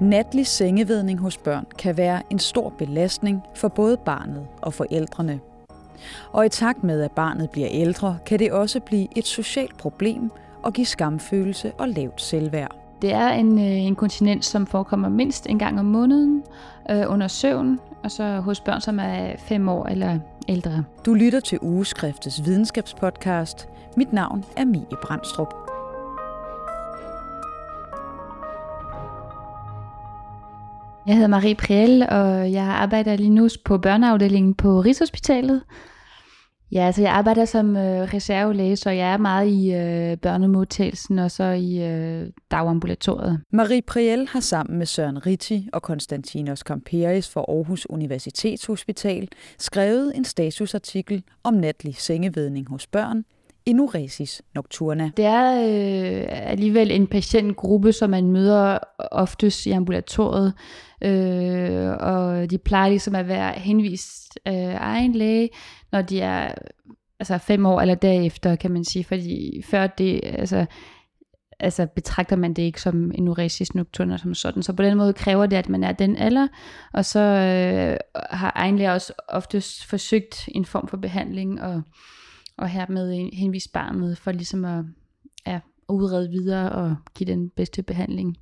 Natlig sengevedning hos børn kan være en stor belastning for både barnet og forældrene. Og i takt med, at barnet bliver ældre, kan det også blive et socialt problem og give skamfølelse og lavt selvværd. Det er en øh, inkontinens, som forekommer mindst en gang om måneden øh, under søvn, og så hos børn, som er 5 år eller ældre. Du lytter til Ugeskriftets videnskabspodcast. Mit navn er Mie Brandstrup. Jeg hedder Marie Priel, og jeg arbejder lige nu på børneafdelingen på Rigshospitalet. Ja, altså jeg arbejder som øh, reservelæge, så jeg er meget i øh, børnemodtagelsen og så i øh, dagambulatoriet. Marie Priel har sammen med Søren Ritti og Konstantinos Kamperis fra Aarhus Universitetshospital skrevet en statusartikel om natlig sengevedning hos børn, enuresis nocturna. Det er øh, alligevel en patientgruppe, som man møder oftest i ambulatoriet, øh, og de plejer ligesom at være henvist øh, egen læge, når de er altså fem år eller derefter, kan man sige, fordi før det, altså, altså betragter man det ikke som en uresis nocturna som sådan. Så på den måde kræver det, at man er den alder, og så øh, har egen læge også oftest forsøgt en form for behandling, og og hermed henvise barnet for ligesom at ja, udrede videre og give den bedste behandling.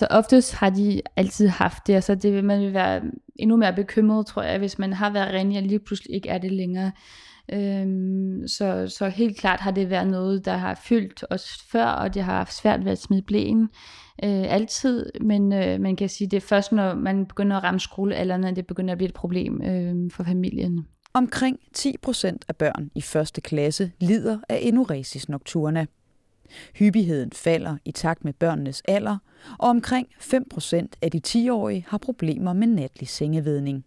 Så oftest har de altid haft det, og så det vil man vil være endnu mere bekymret, tror jeg, hvis man har været ren, og lige pludselig ikke er det længere. Øhm, så, så helt klart har det været noget, der har fyldt os før, og det har haft svært ved at smide blæen øh, altid, men øh, man kan sige, det er først, når man begynder at ramme skolealderen, at det begynder at blive et problem øh, for familien. Omkring 10 procent af børn i første klasse lider af enuresis nocturna. Hyppigheden falder i takt med børnenes alder, og omkring 5 procent af de 10-årige har problemer med natlig sengevedning.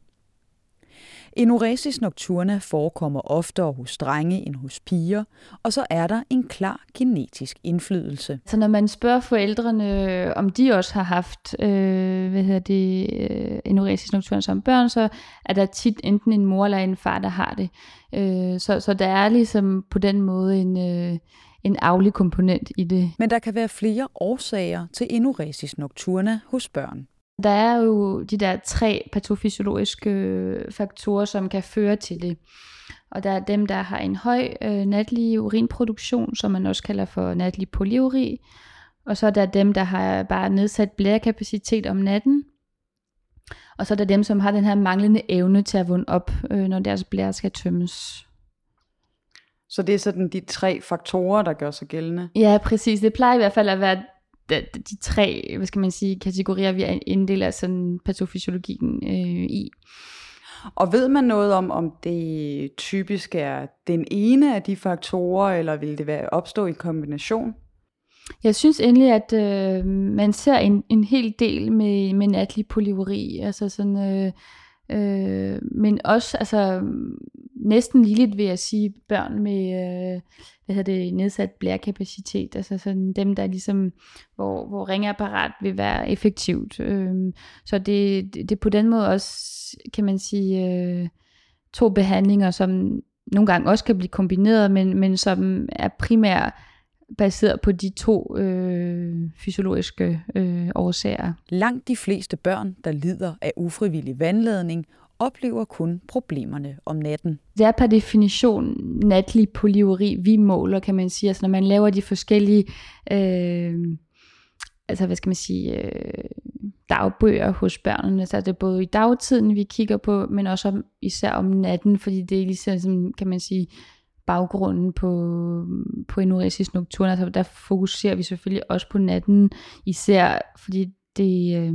Enuresis nocturna forekommer oftere hos drenge end hos piger, og så er der en klar genetisk indflydelse. Så når man spørger forældrene, om de også har haft øh, hvad hedder det, øh, enuresis nocturna som børn, så er der tit enten en mor eller en far, der har det. Øh, så, så der er ligesom på den måde en... Øh, en aflig komponent i det. Men der kan være flere årsager til enuresis nocturna hos børn. Der er jo de der tre patofysiologiske øh, faktorer, som kan føre til det. Og der er dem, der har en høj øh, natlig urinproduktion, som man også kalder for natlig polyuri. Og så er der dem, der har bare nedsat blærekapacitet om natten. Og så er der dem, som har den her manglende evne til at vågne op, øh, når deres blære skal tømmes. Så det er sådan de tre faktorer, der gør sig gældende? Ja, præcis. Det plejer i hvert fald at være de, de tre, hvad skal man sige, kategorier, vi inddeler sådan patofysiologien øh, i. Og ved man noget om, om det typisk er den ene af de faktorer, eller vil det være opstå i kombination? Jeg synes endelig, at øh, man ser en, en hel del med, med natlig polyuri, altså sådan, øh, øh, men også altså, næsten ligeligt vil jeg sige børn med øh, hvad hedder det, nedsat blærekapacitet, altså sådan dem, der ligesom, hvor, hvor ringeapparat vil være effektivt. Øh, så det, det, det på den måde også, kan man sige, øh, to behandlinger, som nogle gange også kan blive kombineret, men, men som er primært baseret på de to øh, fysiologiske øh, årsager. Langt de fleste børn, der lider af ufrivillig vandladning, oplever kun problemerne om natten. Det er per definition natlig polyuri, vi måler, kan man sige. Altså når man laver de forskellige, øh, altså hvad skal man sige, øh, dagbøger hos børnene, så er det både i dagtiden, vi kigger på, men også om, især om natten, fordi det er ligesom, kan man sige, baggrunden på, på enuresis nocturna. Altså der fokuserer vi selvfølgelig også på natten, især fordi det... Øh,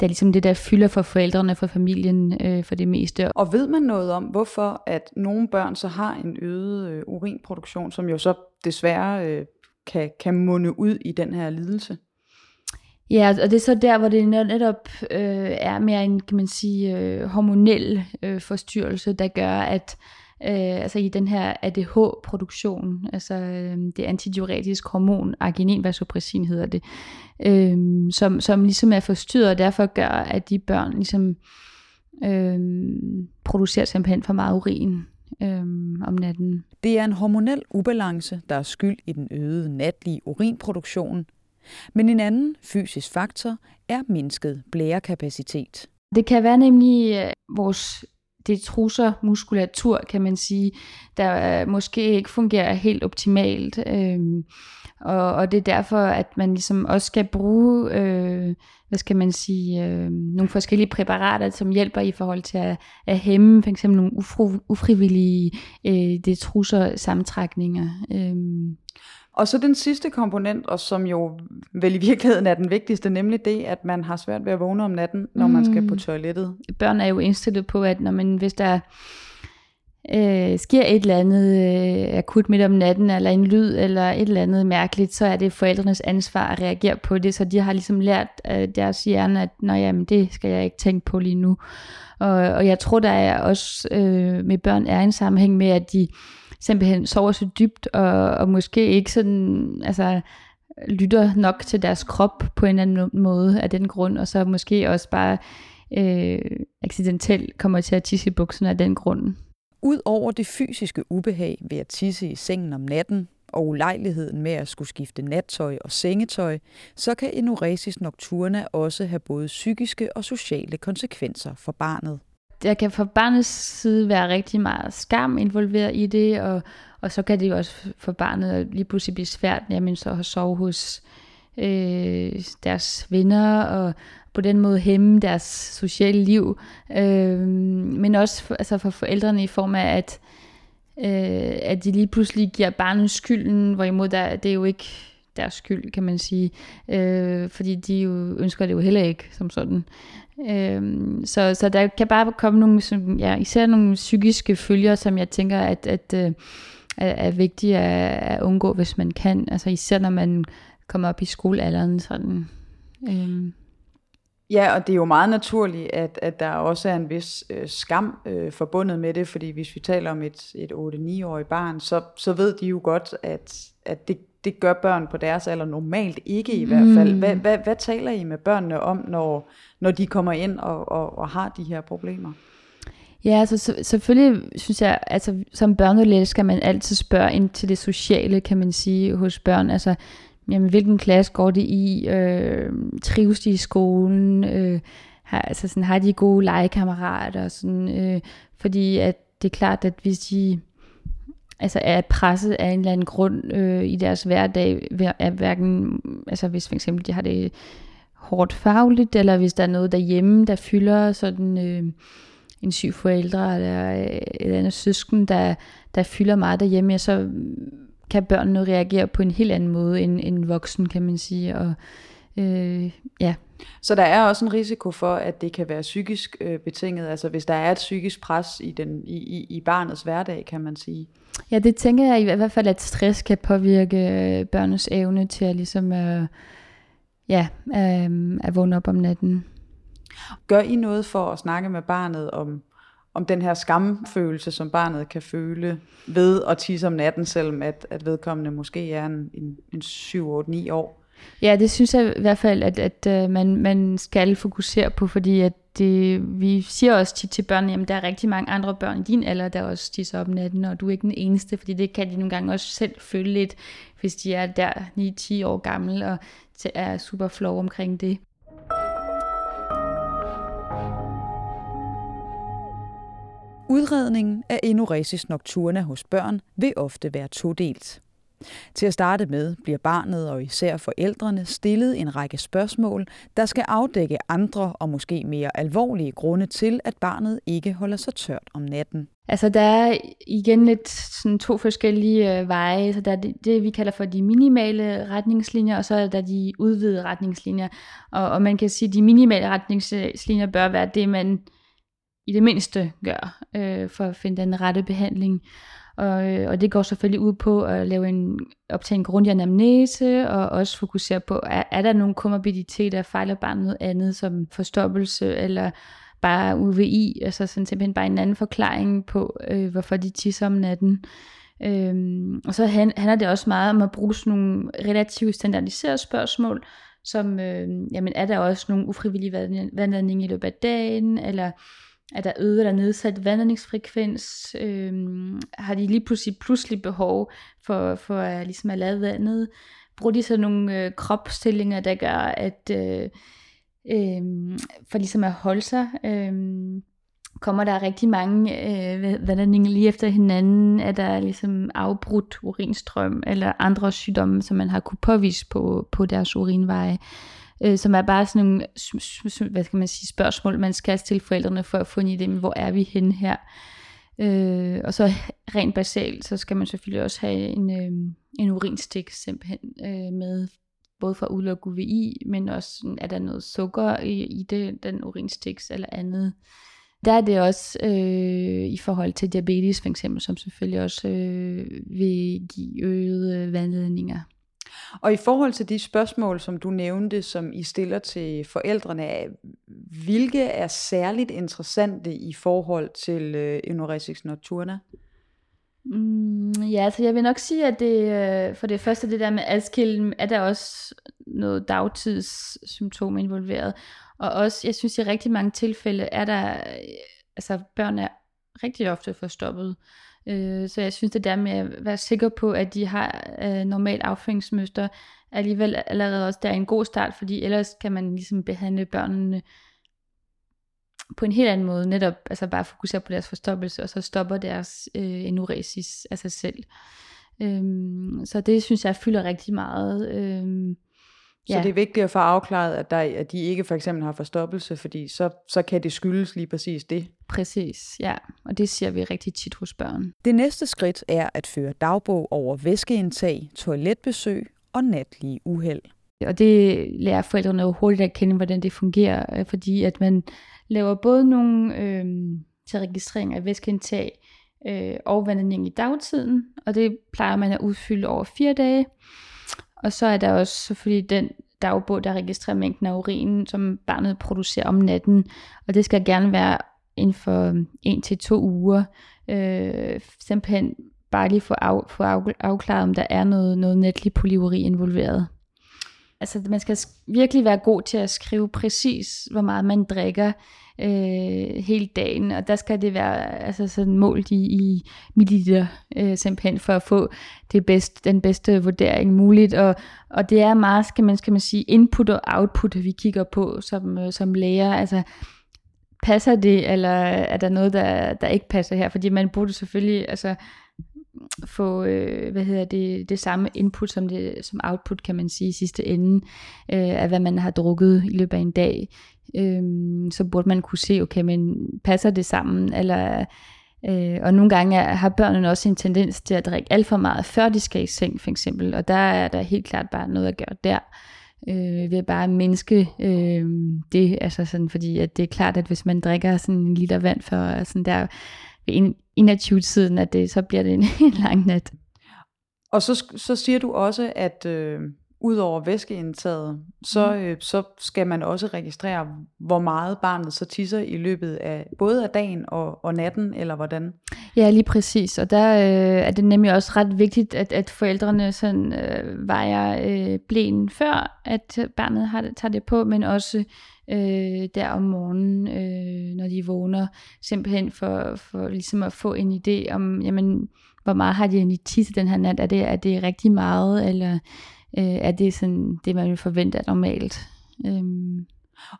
det er ligesom det, der fylder for forældrene, for familien øh, for det meste. Og ved man noget om, hvorfor at nogle børn så har en øget øh, urinproduktion, som jo så desværre øh, kan, kan munde ud i den her lidelse? Ja, og det er så der, hvor det netop øh, er mere en, kan man sige, øh, hormonel øh, forstyrrelse, der gør, at øh, altså i den her ADH-produktion, altså øh, det antidiuretisk hormon, arginin hedder det, øh, som, som ligesom er forstyrret, og derfor gør, at de børn ligesom øh, producerer simpelthen for meget urin øh, om natten. Det er en hormonel ubalance, der er skyld i den øgede natlige urinproduktion, Men en anden fysisk faktor er mindsket blærekapacitet. Det kan være nemlig øh, vores det trusser muskulatur, kan man sige, der øh, måske ikke fungerer helt optimalt. Øh, og, og det er derfor, at man ligesom også skal bruge, øh, hvad skal man sige, øh, nogle forskellige præparater, som hjælper i forhold til at, at hæmme for eksempel nogle ufru, ufrivillige øh, det trusser sammentrækninger. Øh. Og så den sidste komponent, og som jo vel i virkeligheden er den vigtigste, nemlig det, at man har svært ved at vågne om natten, når mm. man skal på mm. toilettet. Børn er jo indstillet på, at når man, hvis der øh, sker et eller andet øh, akut midt om natten, eller en lyd, eller et eller andet mærkeligt, så er det forældrenes ansvar at reagere på det, så de har ligesom lært øh, deres hjerne, at Nå, jamen, det skal jeg ikke tænke på lige nu. Og, og jeg tror, der er også øh, med børn er en sammenhæng med, at de simpelthen sover så dybt, og, og måske ikke sådan, altså, lytter nok til deres krop på en eller anden måde af den grund, og så måske også bare øh, accidentelt kommer til at tisse i bukserne af den grund. Udover det fysiske ubehag ved at tisse i sengen om natten, og ulejligheden med at skulle skifte nattøj og sengetøj, så kan enuresis nocturna også have både psykiske og sociale konsekvenser for barnet. Der kan fra barnets side være rigtig meget skam involveret i det, og, og så kan det jo også for barnet lige pludselig blive svært, jamen så at sove hos øh, deres venner, og på den måde hæmme deres sociale liv, øh, men også for, altså for forældrene i form af, at, øh, at de lige pludselig giver barnet skylden, hvorimod der, det er jo ikke deres skyld, kan man sige, øh, fordi de jo ønsker det jo heller ikke som sådan. Øh, så, så der kan bare komme nogle, som, ja, især nogle psykiske følger, som jeg tænker, at, at, øh, er, er vigtige at, at undgå, hvis man kan. Altså især når man kommer op i skolealderen. Sådan. Øh. Ja, og det er jo meget naturligt, at, at der også er en vis øh, skam øh, forbundet med det, fordi hvis vi taler om et, et 8-9-årigt barn, så, så ved de jo godt, at, at det, det gør børn på deres alder normalt ikke i hvert fald. Mm. Hvad, hvad, hvad taler I med børnene om, når, når de kommer ind og, og, og har de her problemer? Ja, altså selvfølgelig synes jeg, altså som børnelæge skal man altid spørge ind til det sociale, kan man sige, hos børn. Altså jamen, hvilken klasse går de i, øh, trives de i skolen, øh, har, altså sådan, har de gode legekammerater, sådan, øh, fordi at det er klart, at hvis de altså er presset af en eller anden grund øh, i deres hverdag, er hverken, altså hvis for eksempel de har det hårdt fagligt, eller hvis der er noget derhjemme, der fylder sådan øh, en syg forældre, eller øh, et andet søsken, der, der fylder meget derhjemme, ja, så kan børnene reagere på en helt anden måde end, end voksen, kan man sige. Og, øh, ja. Så der er også en risiko for, at det kan være psykisk øh, betinget, altså hvis der er et psykisk pres i, den, i, i, i barnets hverdag, kan man sige. Ja, det tænker jeg i hvert fald, at stress kan påvirke øh, børnets evne til at ligesom, øh, ja, øh, at vågne op om natten. Gør I noget for at snakke med barnet om, om den her skamfølelse, som barnet kan føle ved at tisse om natten, selvom at, at vedkommende måske er en, en, en 7-8-9 år. Ja, det synes jeg i hvert fald, at, at øh, man, man skal fokusere på, fordi at det, vi siger også tit til børn, at der er rigtig mange andre børn i din alder, der også tisser op natten, og du er ikke den eneste, fordi det kan de nogle gange også selv føle lidt, hvis de er der 9-10 år gamle og er super flov omkring det. Udredningen af enuresis nocturna hos børn vil ofte være todelt. Til at starte med bliver barnet og især forældrene stillet en række spørgsmål, der skal afdække andre og måske mere alvorlige grunde til, at barnet ikke holder sig tørt om natten. Altså der er igen lidt sådan to forskellige øh, veje. Så der er det, det, vi kalder for de minimale retningslinjer, og så er der de udvidede retningslinjer. Og, og man kan sige, at de minimale retningslinjer bør være det, man i det mindste gør, øh, for at finde den rette behandling. Og, øh, og det går selvfølgelig ud på at lave en, optage en grundig anamnese, og også fokusere på, er, er der nogle komorbiditeter, fejler barnet noget andet, som forstoppelse, eller bare UVI, altså sådan simpelthen bare en anden forklaring på, øh, hvorfor de tisser om natten. Øhm, og så handler det også meget om at bruge sådan nogle relativt standardiserede spørgsmål, som, øh, jamen er der også nogle ufrivillige vandladning i løbet af dagen, eller er der øget eller nedsat vandringsfrekvens? Øhm, har de lige pludselig pludselig behov for, for at, ligesom at lade vandet? bruger de så nogle øh, kropsstillinger, der gør, at øh, øh, for ligesom at holde sig, øh, kommer der rigtig mange øh, vandringer lige efter hinanden, er der ligesom afbrudt urinstrøm eller andre sygdomme, som man har kunne påvise på, på deres urinveje, øh, som er bare sådan nogle hvad skal man sige, spørgsmål, man skal stille forældrene for at få en idé, hvor er vi henne her. Øh, og så rent basalt, så skal man selvfølgelig også have en, øh, en urinstik simpelthen øh, med, både for at udelukke UVI, men også er der noget sukker i, i det, den urinstik eller andet. Der er det også øh, i forhold til diabetes for eksempel, som selvfølgelig også øh, vil give øgede vandledninger. Og i forhold til de spørgsmål, som du nævnte, som I stiller til forældrene, hvilke er særligt interessante i forhold til øh, enuresis nocturna? Mm, ja, altså jeg vil nok sige, at det, øh, for det første det der med adskillen, er der også noget dagtidssymptom involveret. Og også, jeg synes i rigtig mange tilfælde, er der, øh, altså børn er rigtig ofte forstoppet. Øh, så jeg synes det der med at være sikker på, at de har øh, normalt afføringsmønster, alligevel allerede også der er en god start, fordi ellers kan man ligesom behandle børnene på en helt anden måde, netop altså bare fokusere på deres forstoppelse, og så stopper deres øh, enuresis af sig selv. Øhm, så det synes jeg fylder rigtig meget. Øhm, så ja. det er vigtigt at få afklaret, at, der, at de ikke for eksempel har forstoppelse, fordi så, så kan det skyldes lige præcis det. Præcis, ja. Og det ser vi rigtig tit hos børn. Det næste skridt er at føre dagbog over væskeindtag, toiletbesøg og natlige uheld. Og det lærer forældrene jo hurtigt at kende, hvordan det fungerer, øh, fordi at man laver både nogle øh, til registrering af væskeindtag øh, og vandring i dagtiden, og det plejer man at udfylde over fire dage. Og så er der også selvfølgelig den dagbog, der registrerer mængden af urin, som barnet producerer om natten. Og det skal gerne være inden for en til to uger. Øh, simpelthen bare lige få, af, få af, afklaret, om der er noget, noget netlig polyuri involveret. Altså man skal virkelig være god til at skrive præcis, hvor meget man drikker øh, hele dagen, og der skal det være altså sådan målt i, i milliliter øh, simpelthen for at få det bedste, den bedste vurdering muligt, og, og det er meget, skal man, skal man sige, input og output, vi kigger på som, øh, som læger, altså passer det, eller er der noget, der, der ikke passer her, fordi man burde selvfølgelig, altså få øh, hvad hedder det, det samme input som, det, som output, kan man sige, i sidste ende, øh, af hvad man har drukket i løbet af en dag. Øh, så burde man kunne se, okay, men passer det sammen, eller Øh, og nogle gange er, har børnene også en tendens til at drikke alt for meget, før de skal i seng for eksempel. Og der er der helt klart bare noget at gøre der. Øh, ved bare at mindske øh, det. Altså sådan, fordi at det er klart, at hvis man drikker sådan en liter vand for altså sådan der ved 21-tiden, at det, så bliver det en, en lang nat. Og så, så siger du også, at øh, ud over væskeindtaget, så, mm. øh, så skal man også registrere, hvor meget barnet så tisser i løbet af både af dagen og, og natten, eller hvordan? Ja, lige præcis. Og der øh, er det nemlig også ret vigtigt, at, at forældrene sådan, øh, vejer øh, blæen før, at barnet har, tager det på, men også øh, der om morgenen, øh, når de vågner, simpelthen for, for ligesom at få en idé om, jamen, hvor meget har de egentlig tisset den her nat? Er det, er det rigtig meget, eller øh, er det sådan det, man vil forvente normalt? Øhm.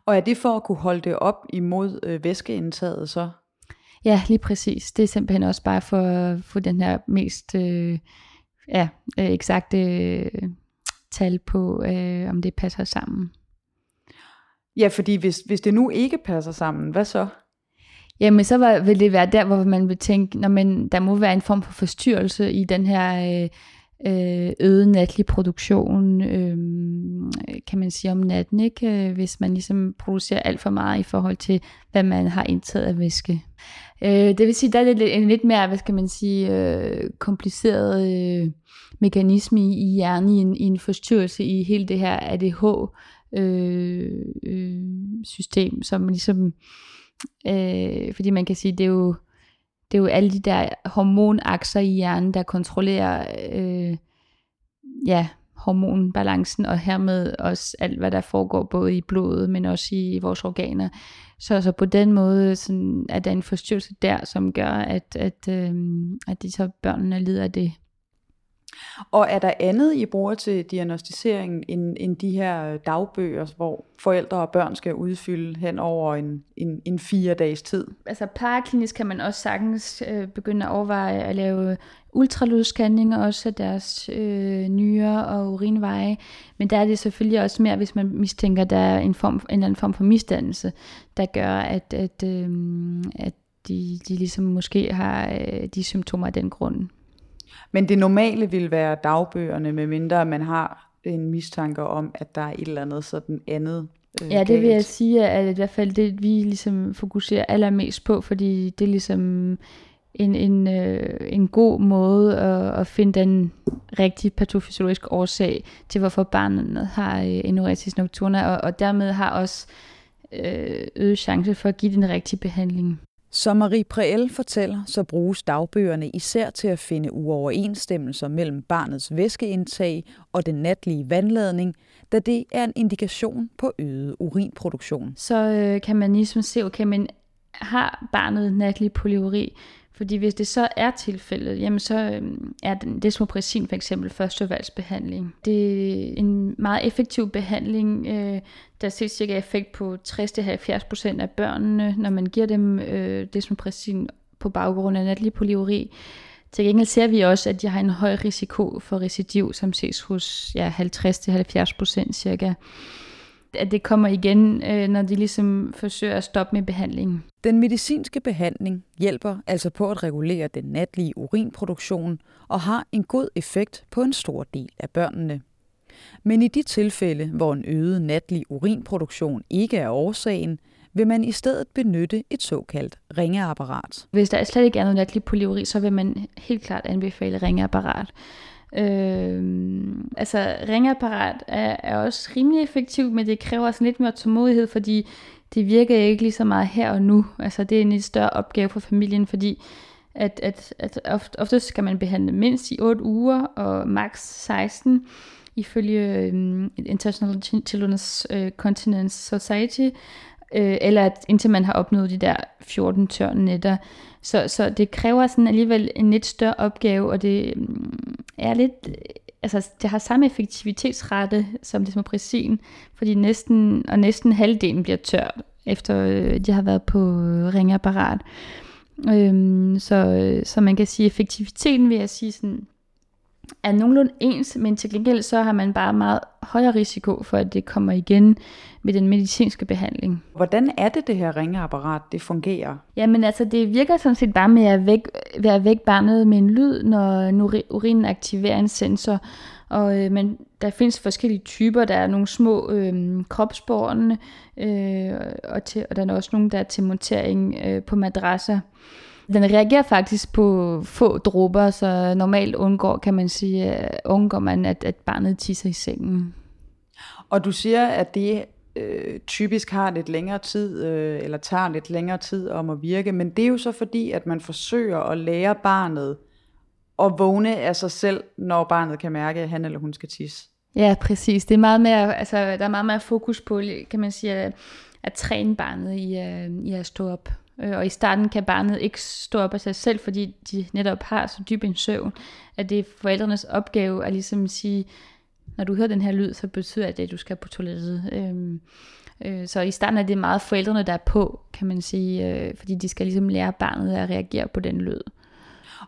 Og er det for at kunne holde det op imod øh, væskeindtaget så? Ja, lige præcis. Det er simpelthen også bare for at få den her mest øh, ja, øh, eksakte øh, tal på, øh, om det passer sammen. Ja, fordi hvis, hvis det nu ikke passer sammen, hvad så? Jamen, så var, vil det være der, hvor man vil tænke, når man, der må være en form for forstyrrelse i den her øh, øh øget natlig produktion, øh, kan man sige om natten, ikke? Øh, hvis man ligesom producerer alt for meget i forhold til, hvad man har indtaget af væske. Øh, det vil sige, der er det en lidt mere, hvad skal man sige, øh, kompliceret øh, mekanisme i, i hjernen, i en, i en forstyrrelse i hele det her ADH, øh, øh, system, som ligesom, øh, fordi man kan sige, det er jo, det er jo alle de der hormonakser i hjernen, der kontrollerer øh, ja, hormonbalancen, og hermed også alt, hvad der foregår både i blodet, men også i vores organer. Så, så på den måde sådan, er der en forstyrrelse der, som gør, at, at, øh, at de så børnene lider af det. Og er der andet, I bruger til diagnostisering end, end de her dagbøger, hvor forældre og børn skal udfylde hen over en, en, en fire dages tid? Altså paraklinisk kan man også sagtens øh, begynde at overveje at lave ultralydsscanninger også af deres øh, nyere og urinveje. Men der er det selvfølgelig også mere, hvis man mistænker, at der er en, form, en eller anden form for misdannelse, der gør, at, at, øh, at de, de ligesom måske har øh, de symptomer af den grund. Men det normale vil være dagbøgerne, medmindre man har en mistanke om, at der er et eller andet sådan andet øh, Ja, det galt. vil jeg sige, at i hvert fald det, vi ligesom fokuserer allermest på, fordi det er ligesom en, en, øh, en god måde at, at finde den rigtige patofysiologiske årsag til, hvorfor barnet har øh, enuresis nocturna, og, og dermed har også øh, øget chance for at give den rigtige behandling. Som Marie Preel fortæller, så bruges dagbøgerne især til at finde uoverensstemmelser mellem barnets væskeindtag og den natlige vandladning, da det er en indikation på øget urinproduktion. Så øh, kan man ligesom se, okay, men har barnet natlig polyuri, fordi hvis det så er tilfældet, jamen så øhm, er den desmopressin for eksempel førstevalgsbehandling. Det er en meget effektiv behandling. Øh, der ses cirka effekt på 60-70% af børnene, når man giver dem øh, desmopressin på baggrund af natlig polyuri. Til gengæld ser vi også, at de har en høj risiko for recidiv, som ses hos ja, 50-70% cirka at det kommer igen, øh, når de ligesom forsøger at stoppe med behandlingen. Den medicinske behandling hjælper altså på at regulere den natlige urinproduktion og har en god effekt på en stor del af børnene. Men i de tilfælde, hvor en øget natlig urinproduktion ikke er årsagen, vil man i stedet benytte et såkaldt ringeapparat. Hvis der slet ikke er noget natlig polyuri, så vil man helt klart anbefale ringeapparat. Øh, altså ringapparat er, er også rimelig effektivt, men det kræver sådan lidt mere tålmodighed, fordi det virker ikke lige så meget her og nu. Altså det er en lidt større opgave for familien, fordi at, at, at ofte, ofte skal man behandle mindst i 8 uger og maks 16 ifølge um, International Children's øh, uh, Continence Society, øh, eller at, indtil man har opnået de der 14 tør nætter. Så, så det kræver sådan alligevel en lidt større opgave, og det mm, er lidt, altså det har samme effektivitetsrate som det desmopressin, fordi næsten, og næsten halvdelen bliver tørt, efter øh, de har været på øh, ringapparat. Øhm, så, øh, så man kan sige, effektiviteten vil jeg sige sådan, er nogenlunde ens, men til gengæld så har man bare meget højere risiko for, at det kommer igen med den medicinske behandling. Hvordan er det, det her ringeapparat, det fungerer? Jamen altså, det virker sådan set bare med at væk, at vække barnet med en lyd, når urinen aktiverer en sensor. Og, øh, men der findes forskellige typer. Der er nogle små øh, kropsborgerne, øh, og, til, og der er også nogle, der er til montering øh, på madrasser. Den reagerer faktisk på få dråber, så normalt undgår, kan man sige, undgår man, at, at barnet tisser i sengen. Og du siger, at det øh, typisk har lidt længere tid, øh, eller tager lidt længere tid om at virke, men det er jo så fordi, at man forsøger at lære barnet at vågne af sig selv, når barnet kan mærke, at han eller hun skal tisse. Ja, præcis. Det er meget mere, altså, der er meget mere fokus på, kan man sige, at, at træne barnet i, i at stå op. Øh, og i starten kan barnet ikke stå op af sig selv, fordi de netop har så dyb en søvn, at det er forældrenes opgave at ligesom sige, når du hører den her lyd, så betyder det, at du skal på toilettet. Øhm, øh, så i starten er det meget forældrene, der er på, kan man sige, øh, fordi de skal ligesom lære barnet at reagere på den lyd.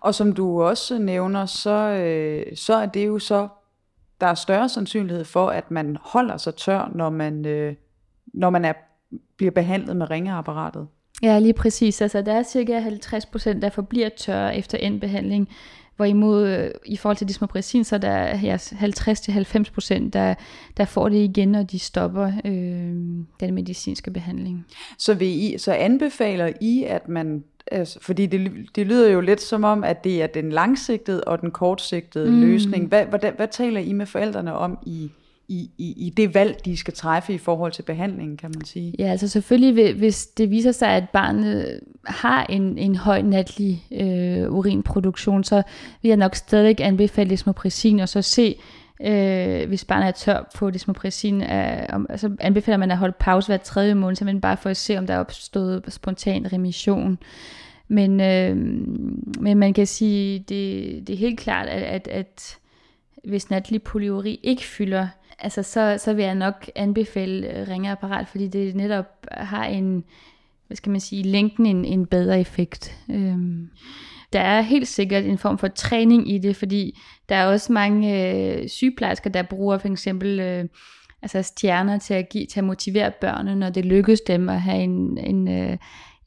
Og som du også nævner, så, øh, så er det jo så, der er større sandsynlighed for, at man holder sig tør, når man, øh, når man er, bliver behandlet med ringeapparatet. Ja, lige præcis. Altså, der er cirka 50 procent, der forbliver tørre efter en behandling, hvorimod øh, i forhold til dismopresin, så er der ja, 50-90 procent, der, der får det igen, når de stopper øh, den medicinske behandling. Så, vil I, så anbefaler I, at man Altså, fordi det, det lyder jo lidt som om, at det er den langsigtede og den kortsigtede mm. løsning. Hvad, hvad, hvad taler I med forældrene om i, i, i, i det valg, de skal træffe i forhold til behandlingen, kan man sige. Ja, altså selvfølgelig, hvis det viser sig, at barnet har en, en høj natlig øh, urinproduktion, så vil jeg nok stadig anbefale desmopressin, og så se, øh, hvis barnet er tør på desmopressin, øh, om, så anbefaler man at holde pause hver tredje måned, simpelthen bare for at se, om der er opstået spontan remission. Men, øh, men man kan sige, det, det er helt klart, at, at, at hvis natlig polyuri ikke fylder, altså så, så vil jeg nok anbefale øh, ringeapparat, fordi det netop har en, hvad skal man sige, længden en, en bedre effekt. Øhm, der er helt sikkert en form for træning i det, fordi der er også mange øh, sygeplejersker, der bruger for eksempel øh, altså stjerner til at, give, til at motivere børnene, når det lykkes dem at have en, en, øh,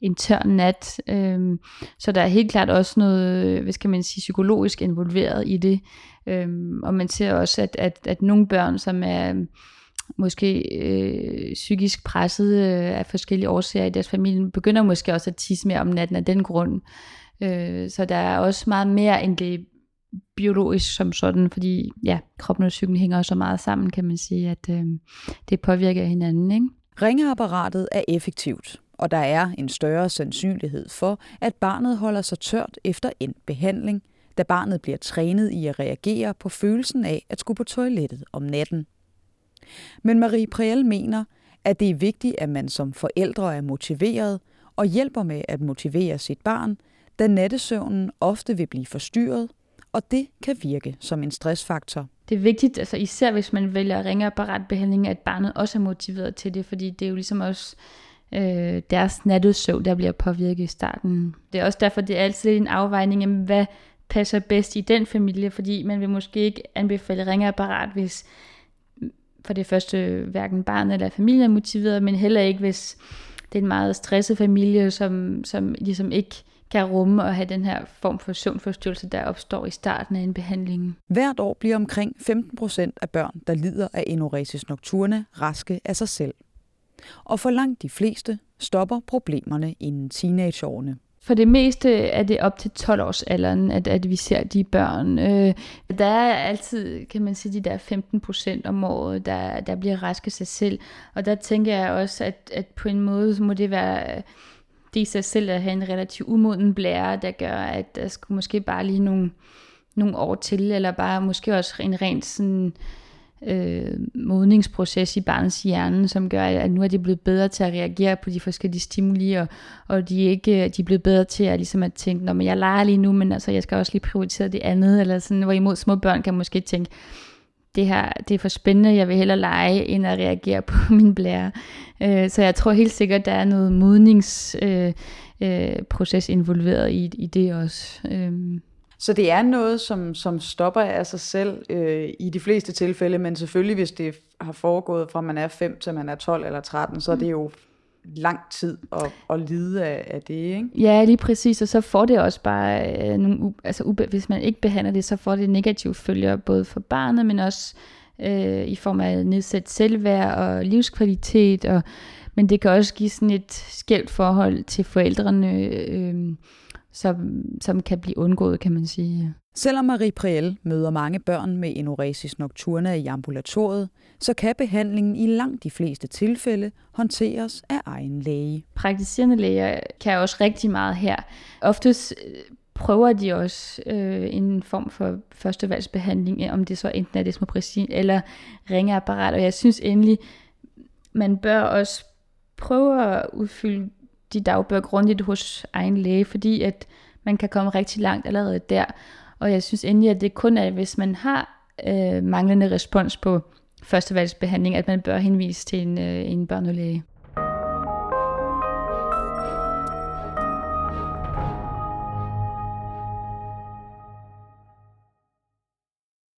en tør nat. Øhm, så der er helt klart også noget, hvad skal man sige, psykologisk involveret i det. Øhm, og man ser også, at, at, at nogle børn, som er øhm, måske øh, psykisk presset øh, af forskellige årsager i deres familie, begynder måske også at tisse mere om natten af den grund. Øh, så der er også meget mere end det biologisk som sådan, fordi ja, kroppen og psyken hænger så meget sammen, kan man sige, at øh, det påvirker hinanden. Ikke? Ringeapparatet er effektivt, og der er en større sandsynlighed for, at barnet holder sig tørt efter en behandling, da barnet bliver trænet i at reagere på følelsen af at skulle på toilettet om natten. Men Marie Priel mener, at det er vigtigt, at man som forældre er motiveret og hjælper med at motivere sit barn, da nattesøvnen ofte vil blive forstyrret, og det kan virke som en stressfaktor. Det er vigtigt, altså især hvis man vælger ringeapparatbehandling, at barnet også er motiveret til det, fordi det er jo ligesom også øh, deres nattesøvn, der bliver påvirket i starten. Det er også derfor, det er altid en afvejning af, hvad passer bedst i den familie, fordi man vil måske ikke anbefale ringeapparat, hvis for det første hverken barnet eller familien er motiveret, men heller ikke, hvis det er en meget stresset familie, som, som ligesom ikke kan rumme og have den her form for søvnforstyrrelse, der opstår i starten af en behandling. Hvert år bliver omkring 15 procent af børn, der lider af enuresis nocturne, raske af sig selv. Og for langt de fleste stopper problemerne inden teenageårene. For det meste er det op til 12 års alderen, at, at vi ser de børn. Øh, der er altid, kan man sige, de der 15 procent om året, der, der bliver raske sig selv. Og der tænker jeg også, at, at på en måde må det være det i sig selv at have en relativt umoden blære, der gør, at der skulle måske bare lige nogle, nogle år til, eller bare måske også en rent sådan øh, øh, modningsproces i barnets hjerne, som gør, at nu er de blevet bedre til at reagere på de forskellige stimuli, og, og de, er ikke, de er blevet bedre til at, ligesom at tænke, Nå, men jeg leger lige nu, men altså, jeg skal også lige prioritere det andet, eller sådan, hvorimod små børn kan måske tænke, det her det er for spændende, jeg vil hellere lege, end at reagere på min blære. Øh, så jeg tror helt sikkert, der er noget modningsproces øh, øh, involveret i, i det også. Øh, så det er noget, som, som stopper af sig selv øh, i de fleste tilfælde, men selvfølgelig hvis det har foregået fra man er 5 til man er 12 eller 13, så er det jo lang tid at, at lide af, af det, ikke? Ja, lige præcis, og så får det også bare øh, nogle, altså ube, hvis man ikke behandler det, så får det negative følger, både for barnet, men også øh, i form af nedsat selvværd og livskvalitet, og, men det kan også give sådan et skævt forhold til forældrene, øh, som, som kan blive undgået, kan man sige. Selvom Marie Priel møder mange børn med enuresis nocturna i ambulatoriet, så kan behandlingen i langt de fleste tilfælde håndteres af egen læge. Praktiserende læger kan også rigtig meget her. Oftest øh, prøver de også øh, en form for førstevalgsbehandling, om det så enten er desmopressin eller ringeapparat, og jeg synes endelig, man bør også prøve at udfylde de dagbøger grundigt hos egen læge, fordi at man kan komme rigtig langt allerede der. Og jeg synes endelig, at det kun er, hvis man har øh, manglende respons på førstevalgsbehandling, at man bør henvise til en, øh, en børnelæge.